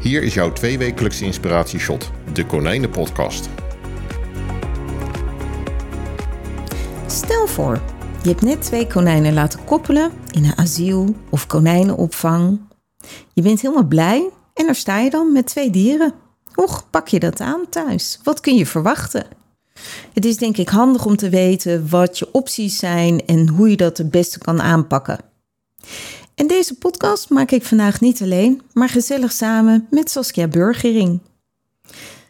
Hier is jouw tweewekelijkse inspiratieshot, de Konijnenpodcast. Stel voor, je hebt net twee konijnen laten koppelen in een asiel of konijnenopvang. Je bent helemaal blij en daar sta je dan met twee dieren. Hoe pak je dat aan thuis? Wat kun je verwachten? Het is denk ik handig om te weten wat je opties zijn en hoe je dat het beste kan aanpakken. En deze podcast maak ik vandaag niet alleen, maar gezellig samen met Saskia Burgering.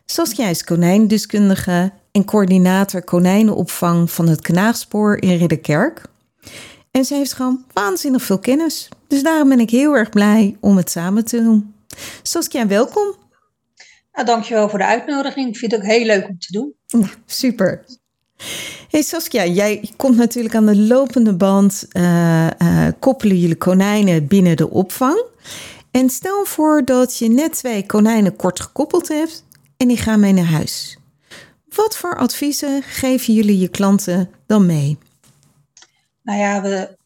Saskia is konijndeskundige en coördinator konijnenopvang van het Knaagspoor in Ridderkerk. En ze heeft gewoon waanzinnig veel kennis. Dus daarom ben ik heel erg blij om het samen te doen. Saskia, welkom. Nou, dankjewel voor de uitnodiging. Ik vind het ook heel leuk om te doen. Ja, super. Hey Saskia, jij komt natuurlijk aan de lopende band, uh, uh, koppelen jullie konijnen binnen de opvang. En stel voor dat je net twee konijnen kort gekoppeld hebt en die gaan mee naar huis. Wat voor adviezen geven jullie je klanten dan mee? Nou ja, we,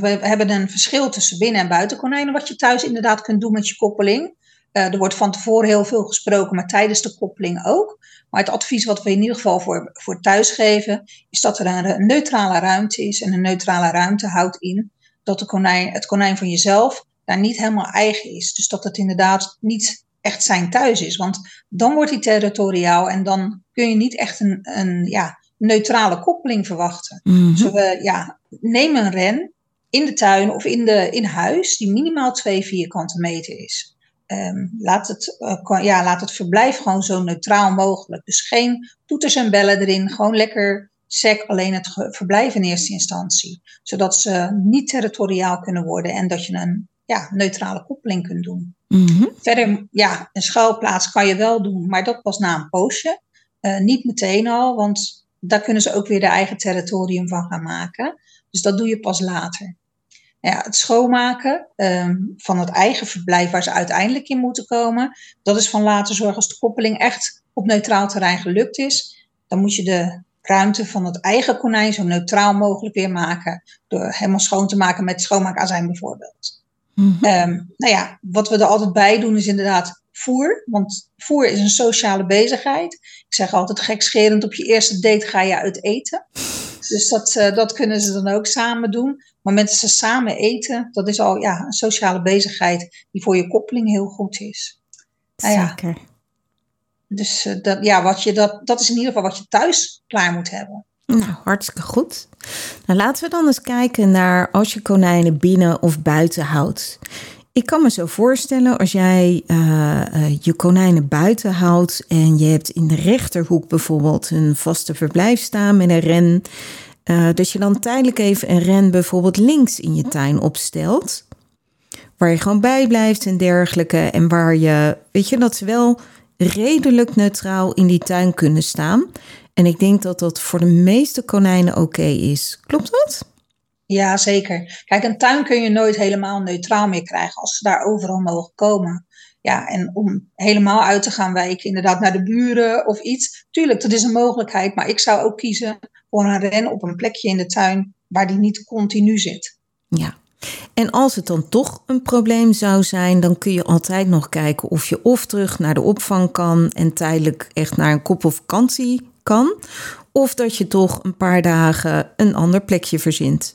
we hebben een verschil tussen binnen- en buitenkonijnen, wat je thuis inderdaad kunt doen met je koppeling. Uh, er wordt van tevoren heel veel gesproken, maar tijdens de koppeling ook. Maar het advies wat we in ieder geval voor, voor thuis geven, is dat er een, neutrale ruimte is. En een neutrale ruimte houdt in dat de konijn, het konijn van jezelf daar niet helemaal eigen is. Dus dat het inderdaad niet echt zijn thuis is. Want dan wordt hij territoriaal en dan kun je niet echt een, een ja, neutrale koppeling verwachten. Mm Dus we ja, nemen een ren in de tuin of in, de, in huis die minimaal twee vierkante meter is. Um, laat, het, uh, ja, laat het verblijf gewoon zo neutraal mogelijk. Dus geen toeters en bellen erin. Gewoon lekker sec alleen het verblijf in eerste instantie. Zodat ze niet territoriaal kunnen worden en dat je een ja, neutrale koppeling kunt doen. Mm -hmm. Verder, ja, een schuilplaats kan je wel doen, maar dat pas na een poosje. Uh, niet meteen al, want daar kunnen ze ook weer de eigen territorium van gaan maken. Dus dat doe je pas later ja, het schoonmaken um, van het eigen verblijf waar ze uiteindelijk in moeten komen. Dat is van later zorgen als de koppeling echt op neutraal terrein gelukt is. Dan moet je de ruimte van het eigen konijn zo neutraal mogelijk weer maken. Door helemaal schoon te maken met schoonmaakazijn bijvoorbeeld. Mm -hmm. um, nou ja, wat we er altijd bij doen is inderdaad voer. Want voer is een sociale bezigheid. Ik zeg altijd gekscherend, op je eerste date ga je uit eten. Dus dat, uh, dat kunnen ze dan ook samen doen. Maar met ze samen eten, dat is al ja, een sociale bezigheid die voor je koppeling heel goed is. Nou ja, Zeker. Dus uh, dat, ja, wat je, dat, dat is in ieder geval wat je thuis klaar moet hebben. Nou, hartstikke goed. Nou, laten we dan eens kijken naar als je konijnen binnen of buiten houdt. Ik kan me zo voorstellen als jij uh, uh, je konijnen buiten houdt en je hebt in de rechterhoek bijvoorbeeld een vaste verblijf staan met een ren. Uh, dat je dan tijdelijk even een ren bijvoorbeeld links in je tuin opstelt. Waar je gewoon bij blijft en dergelijke. En waar je, weet je, dat ze wel redelijk neutraal in die tuin kunnen staan. En ik denk dat dat voor de meeste konijnen oké is. Klopt dat? Ja, zeker. Kijk, een tuin kun je nooit helemaal neutraal meer krijgen als ze daar overal mogen komen. Ja, en om helemaal uit te gaan wijken, inderdaad naar de buren of iets. Tuurlijk, dat is een mogelijkheid, maar ik zou ook kiezen voor een ren op een plekje in de tuin waar die niet continu zit. Ja, en als het dan toch een probleem zou zijn, dan kun je altijd nog kijken of je of terug naar de opvang kan en tijdelijk echt naar een kop of vakantie kan. Of dat je toch een paar dagen een ander plekje verzint.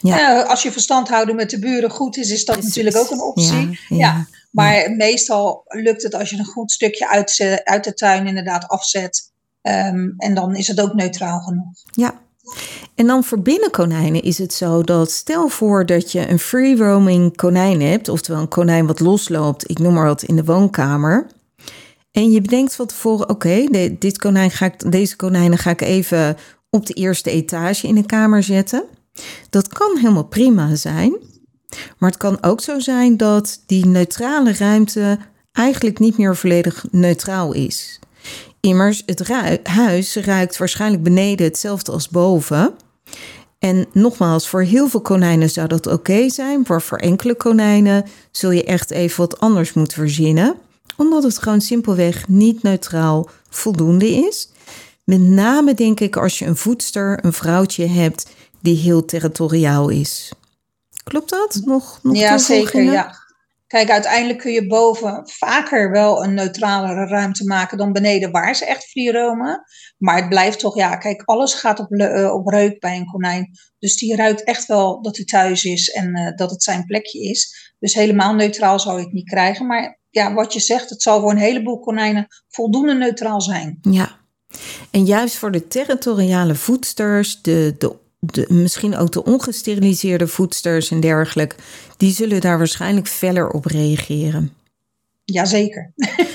Ja. Uh, als je verstand houden met de buren goed is, is dat Precies. natuurlijk ook een optie. Ja, ja, ja. Maar meestal lukt het als je een goed stukje uit, uit de tuin inderdaad afzet. Um, en dan is het ook neutraal genoeg. Ja. En dan voor binnenkonijnen is het zo dat stel voor dat je een free roaming konijn hebt, oftewel een konijn wat losloopt, ik noem maar wat in de woonkamer. En je bedenkt van tevoren, oké, okay, dit konijn ga ik, deze konijnen ga ik even op de eerste etage in de kamer zetten. Dat kan helemaal prima zijn. Maar het kan ook zo zijn dat die neutrale ruimte eigenlijk niet meer volledig neutraal is. Immers, het huis ruikt waarschijnlijk beneden hetzelfde als boven. En nogmaals, voor heel veel konijnen zou dat oké zijn, maar voor enkele konijnen zul je echt even wat anders moeten verzinnen, omdat het gewoon simpelweg niet neutraal voldoende is. Met name denk ik als je een voedster, een vrouwtje hebt die heel territoriaal is. Klopt dat? Nog, nog ja, zeker. Ja. Kijk, uiteindelijk kun je boven vaker wel een neutralere ruimte maken dan beneden waar ze echt vlieromen. Maar het blijft toch, ja, kijk, alles gaat op, uh, op reuk bij een konijn. Dus die ruikt echt wel dat hij thuis is en uh, dat het zijn plekje is. Dus helemaal neutraal zou je het niet krijgen. Maar ja, wat je zegt, het zal voor een heleboel konijnen voldoende neutraal zijn. Ja, en juist voor de territoriale voedsters, de, de de, misschien ook de ongesteriliseerde voedsters en dergelijke, die zullen daar waarschijnlijk feller op reageren. Jazeker.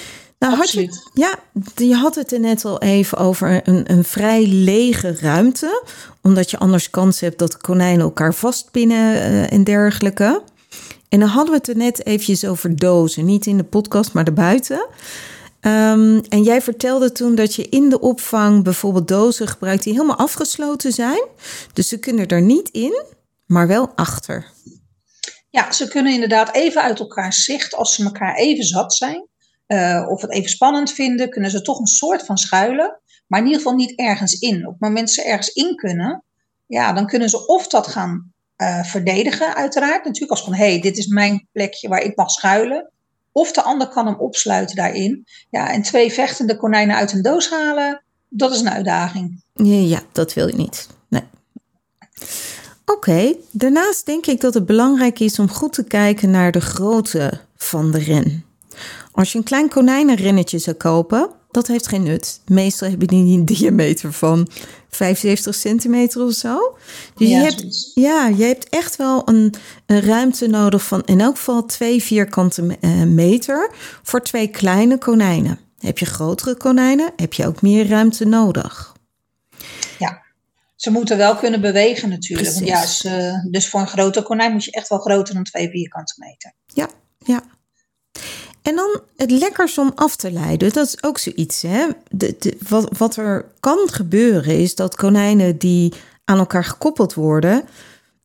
Nou, had je, ja, je had het er net al even over een, een vrij lege ruimte, omdat je anders kans hebt dat de konijnen elkaar vastpinnen uh, en dergelijke. En dan hadden we het er net eventjes over dozen, niet in de podcast, maar erbuiten. Um, en jij vertelde toen dat je in de opvang bijvoorbeeld dozen gebruikt die helemaal afgesloten zijn. Dus ze kunnen er niet in, maar wel achter. Ja, ze kunnen inderdaad even uit elkaar zicht als ze elkaar even zat zijn. Uh, of het even spannend vinden, kunnen ze toch een soort van schuilen. Maar in ieder geval niet ergens in. Op het moment dat ze ergens in kunnen, ja, dan kunnen ze of dat gaan uh, verdedigen, uiteraard. Natuurlijk als van, hé, hey, dit is mijn plekje waar ik mag schuilen. Of de ander kan hem opsluiten daarin. Ja, en twee vechtende konijnen uit een doos halen, dat is een uitdaging. Ja, dat wil je niet. Nee. Oké, daarnaast denk ik dat het belangrijk is om goed te kijken naar de grootte van de ren. Als je een klein konijnenrennetje zou kopen, dat heeft geen nut. Meestal hebben die een diameter van 75 centimeter of zo. Dus ja, je, hebt, ja, je hebt echt wel een, een, ruimte nodig van in elk geval twee vierkante eh, meter voor twee kleine konijnen. Heb je grotere konijnen, heb je ook meer ruimte nodig. Ja, ze moeten wel kunnen bewegen natuurlijk. Ja, ze, dus voor een grote konijn moet je echt wel groter dan twee vierkante meter. Ja, ja. En dan het lekkers om af te leiden. Dat is ook zoiets. Hè? De, wat, wat er kan gebeuren is dat konijnen die aan elkaar gekoppeld worden,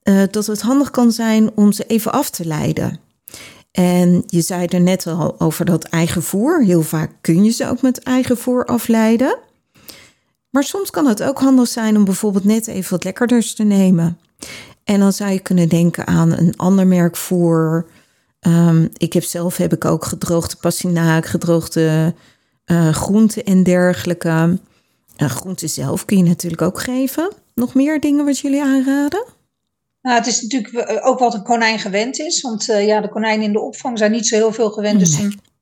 uh, dat het handig kan zijn om ze even af te leiden. En je zei er net al over dat eigen voer. Heel vaak kun je ze ook met eigen voer afleiden. Maar soms kan het ook handig zijn om bijvoorbeeld net even wat lekkerders te nemen. En dan zou je kunnen denken aan een ander merk voer Um, ik heb zelf heb ik ook gedroogde pastinaak, gedroogde uh, groenten en dergelijke. Uh, groenten zelf kun je natuurlijk ook geven. Nog meer dingen wat jullie aanraden? Nou, het is natuurlijk eh, ook wat een konijn gewend is. Want uh, ja, de konijnen in de opvang zijn niet zo heel veel gewend. Dus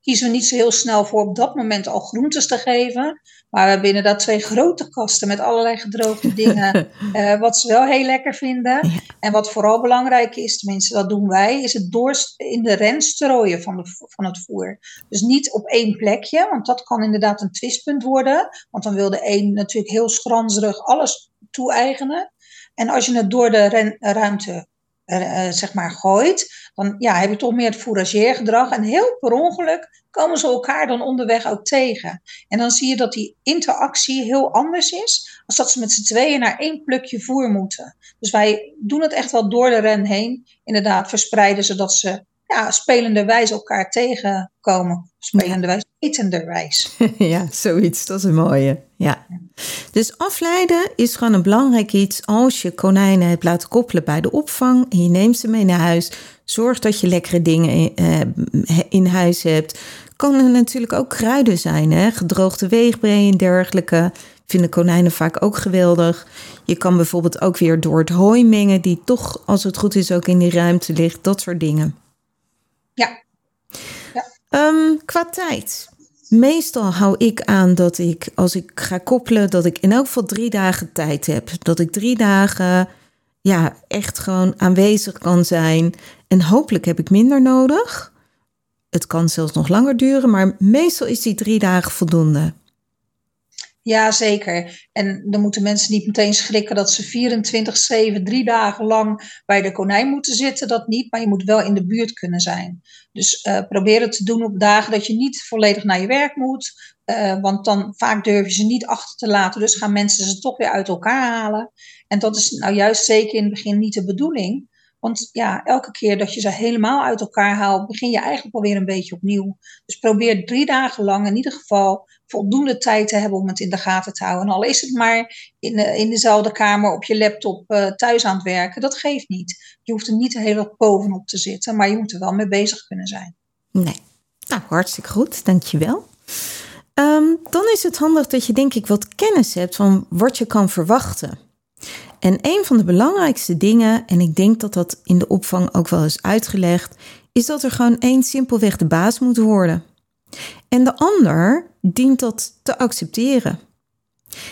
kiezen we niet zo heel snel voor op dat moment al groentes te geven. Maar we hebben inderdaad twee grote kasten met allerlei gedroogde dingen. uh, wat ze wel heel lekker vinden. En wat vooral belangrijk is, tenminste dat doen wij, is het door in de ren strooien van, de, van het voer. Dus niet op één plekje, want dat kan inderdaad een twistpunt worden. Want dan wil de een natuurlijk heel schranzerig alles toe-eigenen. En als je het door de ren, ruimte uh, zeg maar gooit, dan ja, heb je toch meer het fourageergedrag. En heel per ongeluk komen ze elkaar dan onderweg ook tegen. En dan zie je dat die interactie heel anders is, als dat ze met z'n tweeën naar één plukje voer moeten. Dus wij doen het echt wel door de ren heen. Inderdaad, verspreiden zodat ze ja, spelenderwijs elkaar tegenkomen. Spelenderwijs, etenderwijs. ja, zoiets. Dat is een mooie. Ja. Dus afleiden is gewoon een belangrijk iets als je konijnen hebt laten koppelen bij de opvang en je neemt ze mee naar huis. Zorg dat je lekkere dingen in, uh, in huis hebt. Kan er natuurlijk ook kruiden zijn, hè? gedroogde weegbree en dergelijke. Vinden konijnen vaak ook geweldig. Je kan bijvoorbeeld ook weer door het hooi mengen, die toch, als het goed is, ook in die ruimte ligt. Dat soort dingen. Ja. Um, qua tijd. Meestal hou ik aan dat ik, als ik ga koppelen, dat ik in elk geval drie dagen tijd heb. Dat ik drie dagen ja, echt gewoon aanwezig kan zijn. En hopelijk heb ik minder nodig. Het kan zelfs nog langer duren, maar meestal is die drie dagen voldoende. Ja, zeker. En dan moeten mensen niet meteen schrikken dat ze 24-7, drie dagen lang bij de konijn moeten zitten. Dat niet, maar je moet wel in de buurt kunnen zijn. Dus uh, probeer het te doen op dagen dat je niet volledig naar je werk moet. Uh, want dan vaak durven ze niet achter te laten. Dus gaan mensen ze toch weer uit elkaar halen. En dat is nou juist zeker in het begin niet de bedoeling. Want ja, elke keer dat je ze helemaal uit elkaar haalt, begin je eigenlijk alweer een beetje opnieuw. Dus probeer drie dagen lang in ieder geval voldoende tijd te hebben om het in de gaten te houden. En al is het maar in, de, in dezelfde kamer op je laptop uh, thuis aan het werken, dat geeft niet. Je hoeft er niet de hele dag bovenop te zitten, maar je moet er wel mee bezig kunnen zijn. Nee. Nou, hartstikke goed, dankjewel. Um, dan is het handig dat je denk ik wat kennis hebt van wat je kan verwachten. En een van de belangrijkste dingen, en ik denk dat dat in de opvang ook wel is uitgelegd, is dat er gewoon één simpelweg de baas moet worden. En de ander dient dat te accepteren.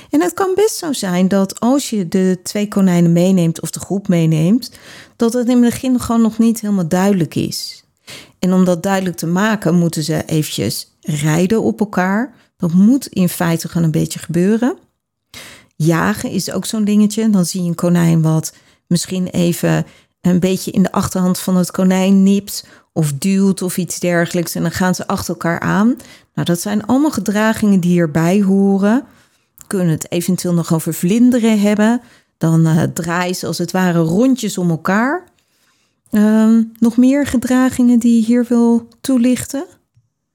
En het kan best zo zijn dat als je de twee konijnen meeneemt of de groep meeneemt, dat het in het begin gewoon nog niet helemaal duidelijk is. En om dat duidelijk te maken, moeten ze eventjes rijden op elkaar. Dat moet in feite gewoon een beetje gebeuren. Jagen is ook zo'n dingetje. Dan zie je een konijn wat misschien even een beetje in de achterhand van het konijn nipt of duwt of iets dergelijks. En dan gaan ze achter elkaar aan. Nou, dat zijn allemaal gedragingen die erbij horen. Kunnen het eventueel nog over vlinderen hebben. Dan uh, draaien ze als het ware rondjes om elkaar. Uh, nog meer gedragingen die je hier wil toelichten?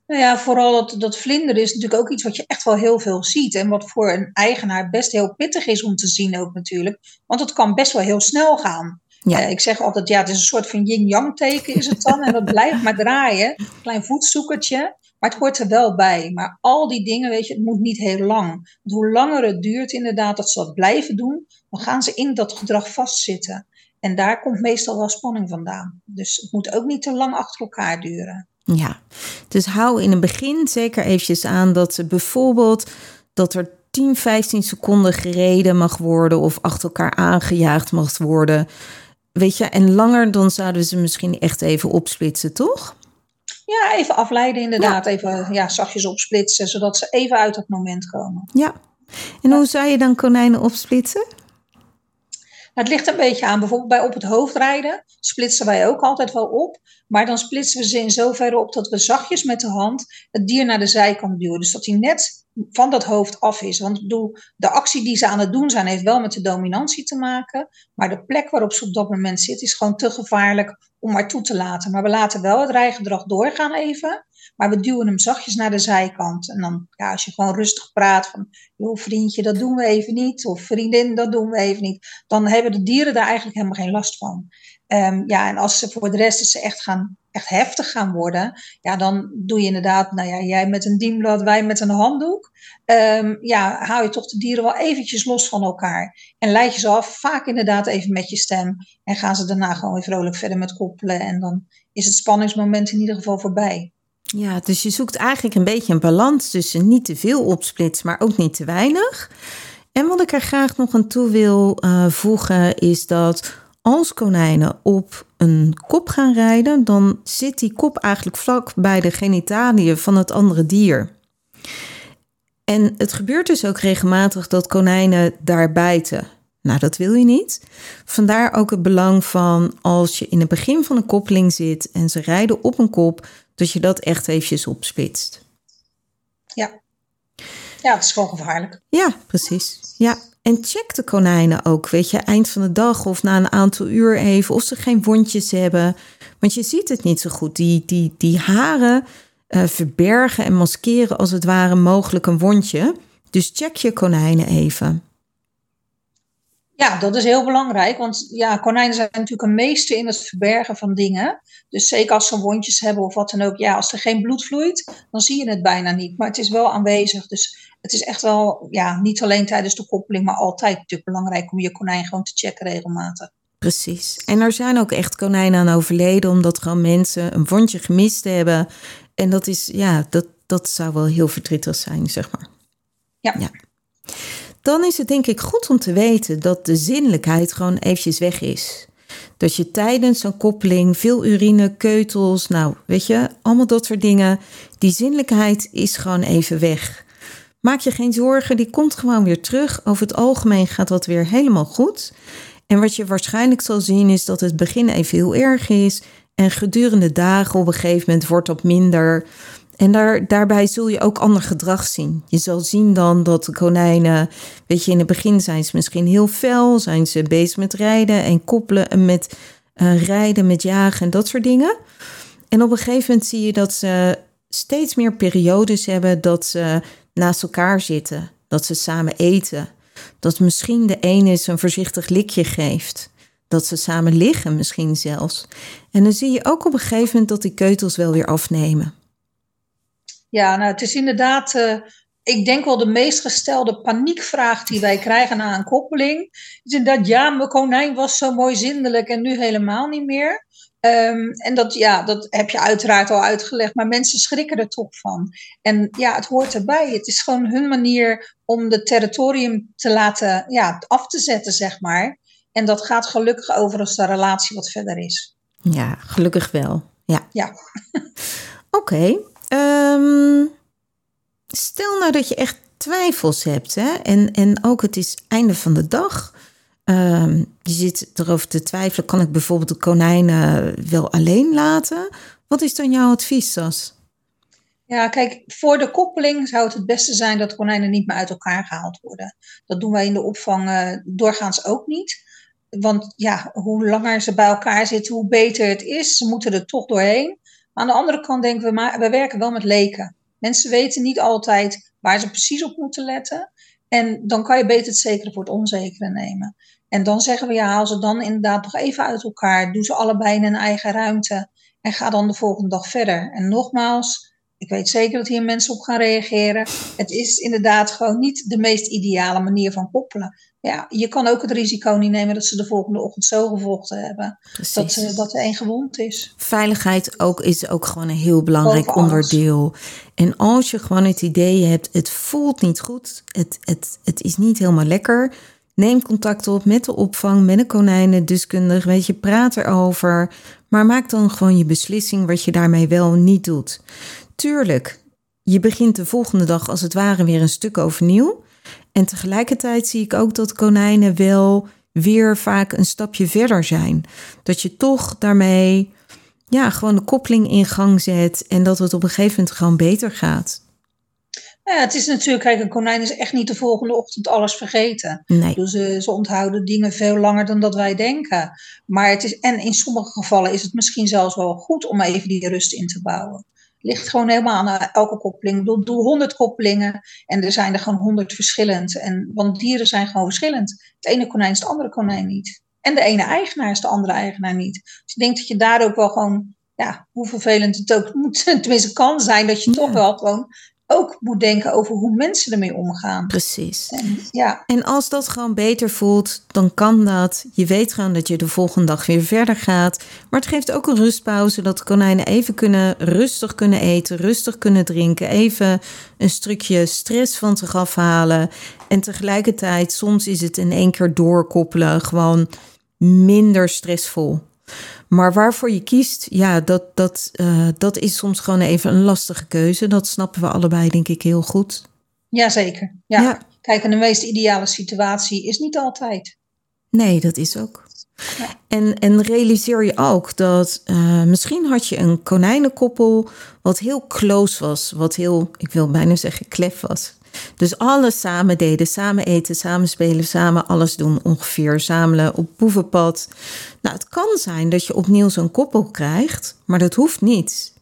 Nou ja, vooral dat, dat vlinderen is natuurlijk ook iets wat je echt wel heel veel ziet. En wat voor een eigenaar best heel pittig is om te zien ook natuurlijk. Want het kan best wel heel snel gaan. Ja. Uh, ik zeg altijd, ja, het is een soort van yin-yang teken is het dan. en dat blijft maar draaien. Klein voetzoekertje. Maar het hoort er wel bij. Maar al die dingen, weet je, het moet niet heel lang. Want hoe langer het duurt inderdaad dat ze dat blijven doen, dan gaan ze in dat gedrag vastzitten. En daar komt meestal wel spanning vandaan. Dus het moet ook niet te lang achter elkaar duren. Ja, dus hou in het begin zeker eventjes aan dat ze bijvoorbeeld dat er 10, 15 seconden gereden mag worden of achter elkaar aangejaagd mag worden. Weet je, en langer dan zouden ze misschien echt even opsplitsen, toch? Ja, even afleiden inderdaad. Even ja, zachtjes opsplitsen, zodat ze even uit het moment komen. Ja. En hoe zou je dan konijnen opsplitsen? het ligt een beetje aan. Bijvoorbeeld bij op het hoofd rijden splitsen wij ook altijd wel op. Maar dan splitsen we ze in zoverre op dat we zachtjes met de hand het dier naar de zijkant duwen. Dus dat hij net van dat hoofd af is. Want bedoel, de actie die ze aan het doen zijn, heeft wel met de dominantie te maken. Maar de plek waarop ze op dat moment zit, is gewoon te gevaarlijk om maar toe te laten. Maar we laten wel het rijgedrag doorgaan even. Maar we duwen hem zachtjes naar de zijkant. En dan, ja, als je gewoon rustig praat van, joh vriendje, dat doen we even niet. Of vriendin, dat doen we even niet. Dan hebben de dieren daar eigenlijk helemaal geen last van. Um, ja, en als ze voor de rest ze echt, gaan, echt heftig gaan worden, ja, dan doe je inderdaad, nou ja, jij met een dienblad, wij met een handdoek. Um, ja, hou je toch de dieren wel eventjes los van elkaar. En leid je ze af, vaak inderdaad even met je stem. En gaan ze daarna gewoon weer vrolijk verder met koppelen. En dan is het spanningsmoment in ieder geval voorbij. Ja, dus je zoekt eigenlijk een beetje een balans tussen niet te veel opsplitsen, maar ook niet te weinig. En wat ik er graag nog aan toe wil uh, voegen is dat als konijnen op een kop gaan rijden, dan zit die kop eigenlijk vlak bij de genitaliën van het andere dier. En het gebeurt dus ook regelmatig dat konijnen daar bijten. Nou, dat wil je niet. Vandaar ook het belang van als je in het begin van een koppeling zit en ze rijden op een kop, dat je dat echt eventjes opsplitst. Ja. Ja, het is gewoon gevaarlijk. Ja, precies. Ja. En check de konijnen ook, weet je, eind van de dag of na een aantal uur even of ze geen wondjes hebben. Want je ziet het niet zo goed. Die, die, die haren uh, verbergen en maskeren als het ware mogelijk een wondje. Dus check je konijnen even. Ja, dat is heel belangrijk, want ja, konijnen zijn natuurlijk een meester in het verbergen van dingen. Dus zeker als ze wondjes hebben of wat dan ook, ja, als er geen bloed vloeit, dan zie je het bijna niet. Maar het is wel aanwezig, dus het is echt wel, ja, niet alleen tijdens de koppeling, maar altijd natuurlijk belangrijk om je konijn gewoon te checken regelmatig. Precies. En er zijn ook echt konijnen aan overleden omdat gewoon mensen een wondje gemist hebben. En dat is, ja, dat, dat zou wel heel verdrietig zijn, zeg maar. Ja. ja dan is het denk ik goed om te weten dat de zinnelijkheid gewoon eventjes weg is. Dat je tijdens een koppeling veel urine, keutels, nou weet je, allemaal dat soort dingen. Die zinnelijkheid is gewoon even weg. Maak je geen zorgen, die komt gewoon weer terug. Over het algemeen gaat dat weer helemaal goed. En wat je waarschijnlijk zal zien is dat het begin even heel erg is. En gedurende dagen op een gegeven moment wordt dat minder. En daar, daarbij zul je ook ander gedrag zien. Je zal zien dan dat de konijnen, weet je, in het begin zijn ze misschien heel fel, zijn ze bezig met rijden en koppelen en met uh, rijden, met jagen en dat soort dingen. En op een gegeven moment zie je dat ze steeds meer periodes hebben dat ze naast elkaar zitten, dat ze samen eten. Dat misschien de ene eens een voorzichtig likje geeft. Dat ze samen liggen misschien zelfs. En dan zie je ook op een gegeven moment dat die keutels wel weer afnemen. Ja, nou het is inderdaad, uh, ik denk wel de meest gestelde paniekvraag die wij krijgen na een koppeling. Is inderdaad, ja, mijn konijn was zo mooi zindelijk en nu helemaal niet meer. Um, en dat, ja, dat heb je uiteraard al uitgelegd, maar mensen schrikken er toch van. En ja, het hoort erbij. Het is gewoon hun manier om het territorium te laten ja, af te zetten, zeg maar. En dat gaat gelukkig over als de relatie wat verder is. Ja, gelukkig wel. Ja. ja. Oké. Um, stel nou dat je echt twijfels hebt, hè? En, en ook het is einde van de dag. Um, je zit erover te twijfelen, kan ik bijvoorbeeld de konijnen wel alleen laten? Wat is dan jouw advies, Sas? Ja, kijk, voor de koppeling zou het het beste zijn dat konijnen niet meer uit elkaar gehaald worden. Dat doen wij in de opvang uh, doorgaans ook niet. Want ja, hoe langer ze bij elkaar zitten, hoe beter het is. Ze moeten er toch doorheen. Aan de andere kant denken we, maar we werken wel met leken. Mensen weten niet altijd waar ze precies op moeten letten. En dan kan je beter het zekere voor het onzekere nemen. En dan zeggen we, ja, haal ze dan inderdaad nog even uit elkaar. Doe ze allebei in een eigen ruimte. En ga dan de volgende dag verder. En nogmaals, ik weet zeker dat hier mensen op gaan reageren. Het is inderdaad gewoon niet de meest ideale manier van koppelen ja, je kan ook het risico niet nemen dat ze de volgende ochtend zo gevochten hebben. Dat, uh, dat er één gewond is. Veiligheid ook, is ook gewoon een heel belangrijk onderdeel. En als je gewoon het idee hebt, het voelt niet goed, het, het, het is niet helemaal lekker. Neem contact op met de opvang, met een konijnendeskundige. Weet je, praat erover. Maar maak dan gewoon je beslissing wat je daarmee wel niet doet. Tuurlijk, je begint de volgende dag als het ware weer een stuk overnieuw. En tegelijkertijd zie ik ook dat konijnen wel weer vaak een stapje verder zijn. Dat je toch daarmee ja, gewoon de koppeling in gang zet en dat het op een gegeven moment gewoon beter gaat. Ja, het is natuurlijk, kijk, een konijn is echt niet de volgende ochtend alles vergeten. Nee. Dus uh, ze onthouden dingen veel langer dan dat wij denken. Maar het is, en in sommige gevallen is het misschien zelfs wel goed om even die rust in te bouwen ligt gewoon helemaal aan elke koppeling. Bedoel, doe 100 koppelingen en er zijn er gewoon 100 verschillend. En, want dieren zijn gewoon verschillend. Het ene konijn is het andere konijn niet. En de ene eigenaar is de andere eigenaar niet. Dus ik denk dat je daar ook wel gewoon, ja, hoe vervelend het ook moet, tenminste kan zijn, dat je toch wel gewoon ook moet denken over hoe mensen ermee omgaan. Precies. En, ja. en als dat gewoon beter voelt, dan kan dat. Je weet gewoon dat je de volgende dag weer verder gaat. Maar het geeft ook een rustpauze, dat de konijnen even kunnen rustig kunnen eten, rustig kunnen drinken, even een stukje stress van zich afhalen. En tegelijkertijd, soms is het in één keer doorkoppelen gewoon minder stressvol. Maar waarvoor je kiest, ja, dat, dat, uh, dat is soms gewoon even een lastige keuze. Dat snappen we allebei, denk ik, heel goed. Jazeker. Ja. ja. Kijk, en de meest ideale situatie is niet altijd. Nee, dat is ook. En, en realiseer je ook dat uh, misschien had je een konijnenkoppel wat heel close was, wat heel, ik wil bijna zeggen, klef was. Dus alles samen deden, samen eten, samen spelen, samen alles doen ongeveer, samelen op boevenpad. Nou, het kan zijn dat je opnieuw zo'n koppel krijgt, maar dat hoeft niet.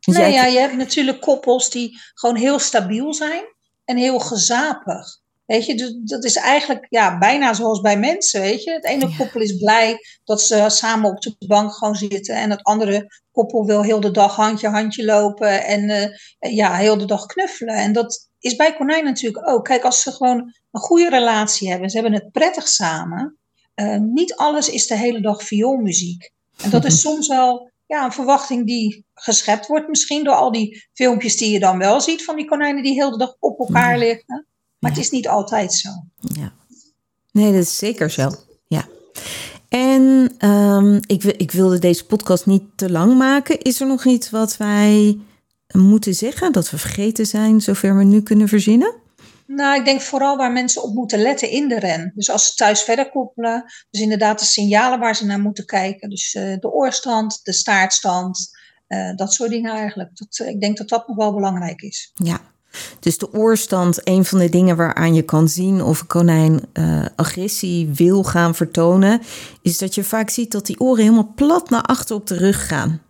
Dus ja, je hebt natuurlijk koppels die gewoon heel stabiel zijn en heel gezapig. Weet je, dus dat is eigenlijk ja, bijna zoals bij mensen, weet je. Het ene koppel is blij dat ze samen op de bank gewoon zitten. En het andere koppel wil heel de dag handje handje lopen en uh, ja, heel de dag knuffelen. En dat is bij konijn natuurlijk ook. Kijk, als ze gewoon een goede relatie hebben, ze hebben het prettig samen. Uh, niet alles is de hele dag vioolmuziek. En dat is soms wel ja, een verwachting die geschept wordt misschien door al die filmpjes die je dan wel ziet van die konijnen die heel de dag op elkaar liggen. Maar het is niet altijd zo. Ja. Nee, dat is zeker zo. Ja. En um, ik, ik wilde deze podcast niet te lang maken. Is er nog iets wat wij moeten zeggen, dat we vergeten zijn, zover we nu kunnen verzinnen? Nou, ik denk vooral waar mensen op moeten letten in de ren. Dus als ze thuis verder koppelen, dus inderdaad de signalen waar ze naar moeten kijken. Dus uh, de oorstand, de staartstand, Uh, dat soort dingen eigenlijk. Dat, ik denk dat dat nog wel belangrijk is. Ja, dus de oorstand, een van de dingen waaraan je kan zien of een konijn uh, agressie wil gaan vertonen, is dat je vaak ziet dat die oren helemaal plat naar achter op de rug gaan.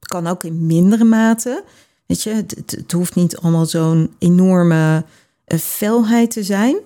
Het kan ook in mindere mate. Weet je, het, het hoeft niet allemaal zo'n enorme uh, felheid te zijn.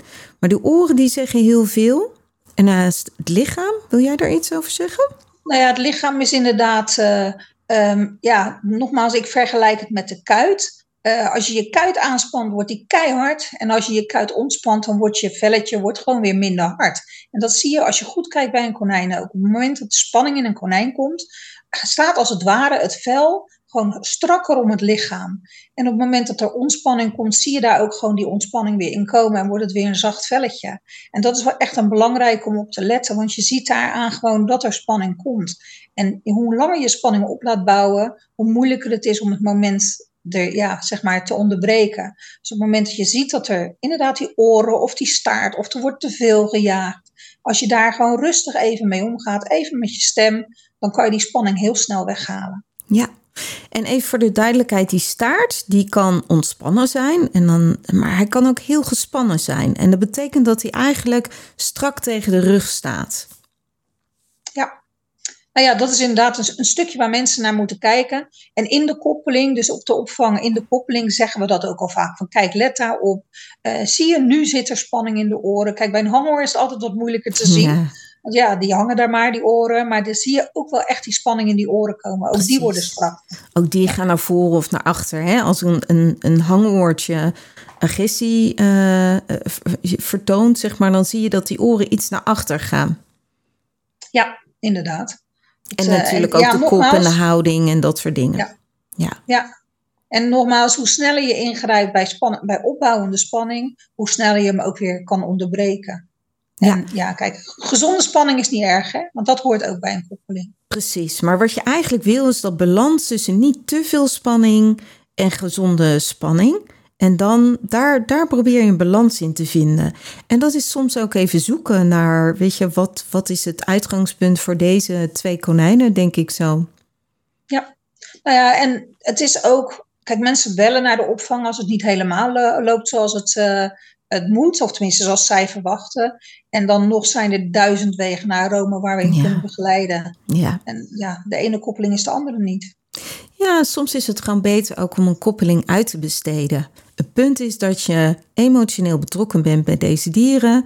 Maar de oren die zeggen heel veel. En naast het lichaam, wil jij daar iets over zeggen? Nou ja, het lichaam is inderdaad, uh, um, ja, nogmaals, ik vergelijk het met de kuit. Uh, als je je kuit aanspant, wordt die keihard. En als je je kuit ontspant, dan wordt je velletje wordt gewoon weer minder hard. En dat zie je als je goed kijkt bij een konijn ook. Op het moment dat de spanning in een konijn komt, staat als het ware het vel gewoon strakker om het lichaam. En op het moment dat er ontspanning komt, zie je daar ook gewoon die ontspanning weer in komen en wordt het weer een zacht velletje. En dat is wel echt een belangrijk om op te letten, want je ziet daaraan gewoon dat er spanning komt. En hoe langer je spanning op laat bouwen, hoe moeilijker het is om het moment er, ja, zeg maar, te onderbreken. Dus op het moment dat je ziet dat er inderdaad die oren of die staart of er wordt te veel gejaagd, als je daar gewoon rustig even mee omgaat, even met je stem, dan kan je die spanning heel snel weghalen. Ja, en even voor de duidelijkheid, die staart die kan ontspannen zijn, en dan, maar hij kan ook heel gespannen zijn. En dat betekent dat hij eigenlijk strak tegen de rug staat. Nou ja, dat is inderdaad een, een, stukje waar mensen naar moeten kijken. En in de koppeling, dus op de opvang, in de koppeling zeggen we dat ook al vaak. Van kijk, let daarop. Uh, zie je, nu zit er spanning in de oren. Kijk, bij een hangoor is het altijd wat moeilijker te zien. Ja. Want ja, die hangen daar maar, die oren. Maar dan zie je ook wel echt die spanning in die oren komen. Ook Precies. die worden strak. Ook die gaan naar voren of naar achter. Hè? Als een, een, een hangoortje agressie uh, vertoont, zeg maar, dan zie je dat die oren iets naar achter gaan. Ja, inderdaad. En uh, natuurlijk ook ja, de kop en de houding en dat soort dingen. Ja. ja. ja. En nogmaals, hoe sneller je ingrijpt bij, span bij opbouwende spanning, hoe sneller je hem ook weer kan onderbreken. En ja. ja, kijk, gezonde spanning is niet erg, hè? want dat hoort ook bij een koppeling. Precies, maar wat je eigenlijk wil is dat balans tussen niet te veel spanning en gezonde spanning. En dan daar, daar probeer je een balans in te vinden. En dat is soms ook even zoeken naar, weet je, wat, wat is het uitgangspunt voor deze twee konijnen, denk ik zo. Ja, nou ja, en het is ook, kijk, mensen bellen naar de opvang als het niet helemaal loopt zoals het, uh, het moet, of tenminste zoals zij verwachten. En dan nog zijn er duizend wegen naar Rome waar we in kunnen begeleiden. Ja. En ja, de ene koppeling is de andere niet. Ja, soms is het gewoon beter ook om een koppeling uit te besteden. Het punt is dat je emotioneel betrokken bent bij deze dieren.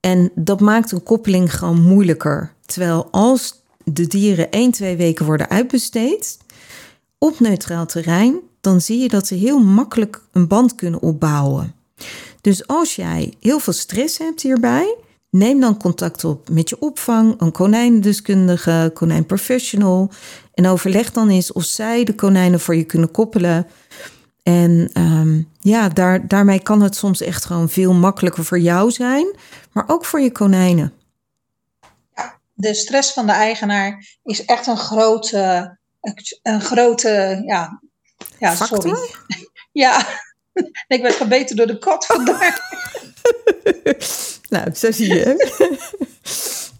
En dat maakt een koppeling gewoon moeilijker. Terwijl als de dieren één, twee weken worden uitbesteed op neutraal terrein, dan zie je dat ze heel makkelijk een band kunnen opbouwen. Dus als jij heel veel stress hebt hierbij, neem dan contact op met je opvang, een konijndeskundige, konijnprofessional. En overleg dan eens of zij de konijnen voor je kunnen koppelen. En um, ja, daar, daarmee kan het soms echt gewoon veel makkelijker voor jou zijn, maar ook voor je konijnen. Ja, de stress van de eigenaar is echt een grote, een grote, ja, ja sorry. Ja, ik werd gebeten door de kat vandaag. nou, zo zie je.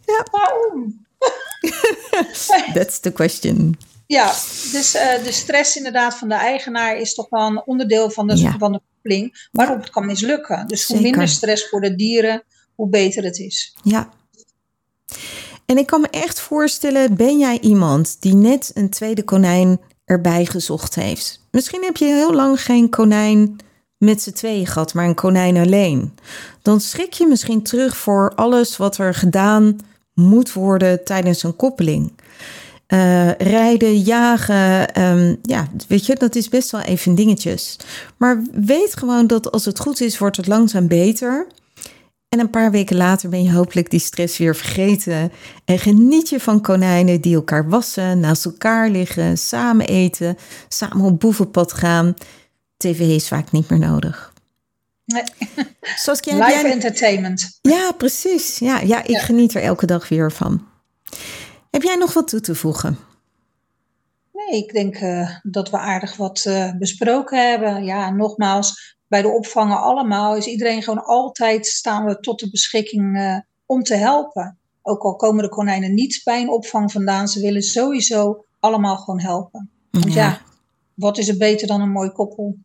ja. Waarom? That's the question. Ja, dus uh, de stress inderdaad van de eigenaar is toch wel een onderdeel van de, ja. van de koppeling waarop het kan mislukken. Dus hoe minder stress voor de dieren, hoe beter het is. Ja. En ik kan me echt voorstellen, ben jij iemand die net een tweede konijn erbij gezocht heeft? Misschien heb je heel lang geen konijn met z'n tweeën gehad, maar een konijn alleen. Dan schrik je misschien terug voor alles wat er gedaan moet worden tijdens een koppeling. Uh, rijden, jagen, um, ja, weet je, dat is best wel even dingetjes. Maar weet gewoon dat als het goed is, wordt het langzaam beter. En een paar weken later ben je hopelijk die stress weer vergeten. En geniet je van konijnen die elkaar wassen, naast elkaar liggen, samen eten, samen op boevenpad gaan. TV is vaak niet meer nodig. Nee. Saskia, Live jij... entertainment. Ja, precies. Ja, ja ik geniet er elke dag weer van. Heb jij nog wat toe te voegen? Nee, ik denk uh, dat we aardig wat uh, besproken hebben. Ja, nogmaals, bij de opvangen allemaal is iedereen gewoon altijd staan we tot de beschikking uh, om te helpen. Ook al komen de konijnen niet bij een opvang vandaan, ze willen sowieso allemaal gewoon helpen. Want ja, wat is er beter dan een mooi koppel?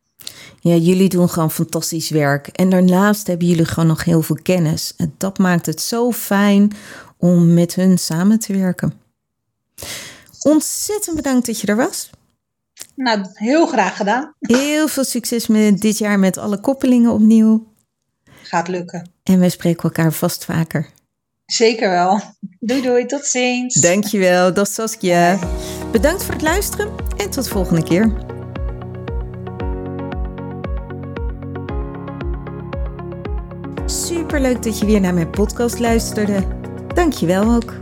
Ja, jullie doen gewoon fantastisch werk. En daarnaast hebben jullie gewoon nog heel veel kennis. En dat maakt het zo fijn om met hun samen te werken. Ontzettend bedankt dat je er was. Nou, heel graag gedaan. Heel veel succes met dit jaar met alle koppelingen opnieuw. Gaat lukken. En wij spreken elkaar vast vaker. Zeker wel. Doei doei, tot ziens. Dankjewel, dat Saskia. Bedankt voor het luisteren en tot de volgende keer. Superleuk dat je weer naar mijn podcast luisterde. Dankjewel ook.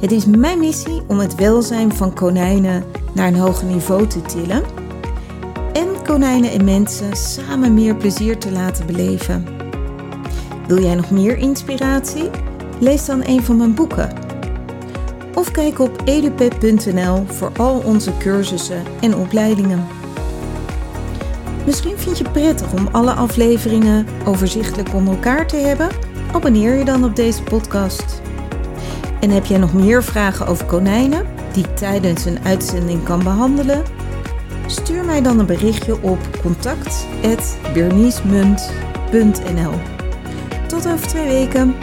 Het is mijn missie om het welzijn van konijnen naar een hoger niveau te tillen en konijnen en mensen samen meer plezier te laten beleven. Wil jij nog meer inspiratie? Lees dan een van mijn boeken. Of kijk op edupet.nl voor al onze cursussen en opleidingen. Misschien vind je het prettig om alle afleveringen overzichtelijk onder elkaar te hebben? Abonneer je dan op deze podcast. En heb jij nog meer vragen over konijnen die ik tijdens een uitzending kan behandelen? Stuur mij dan een berichtje op contact@berniesmunt.nl. Tot over twee weken.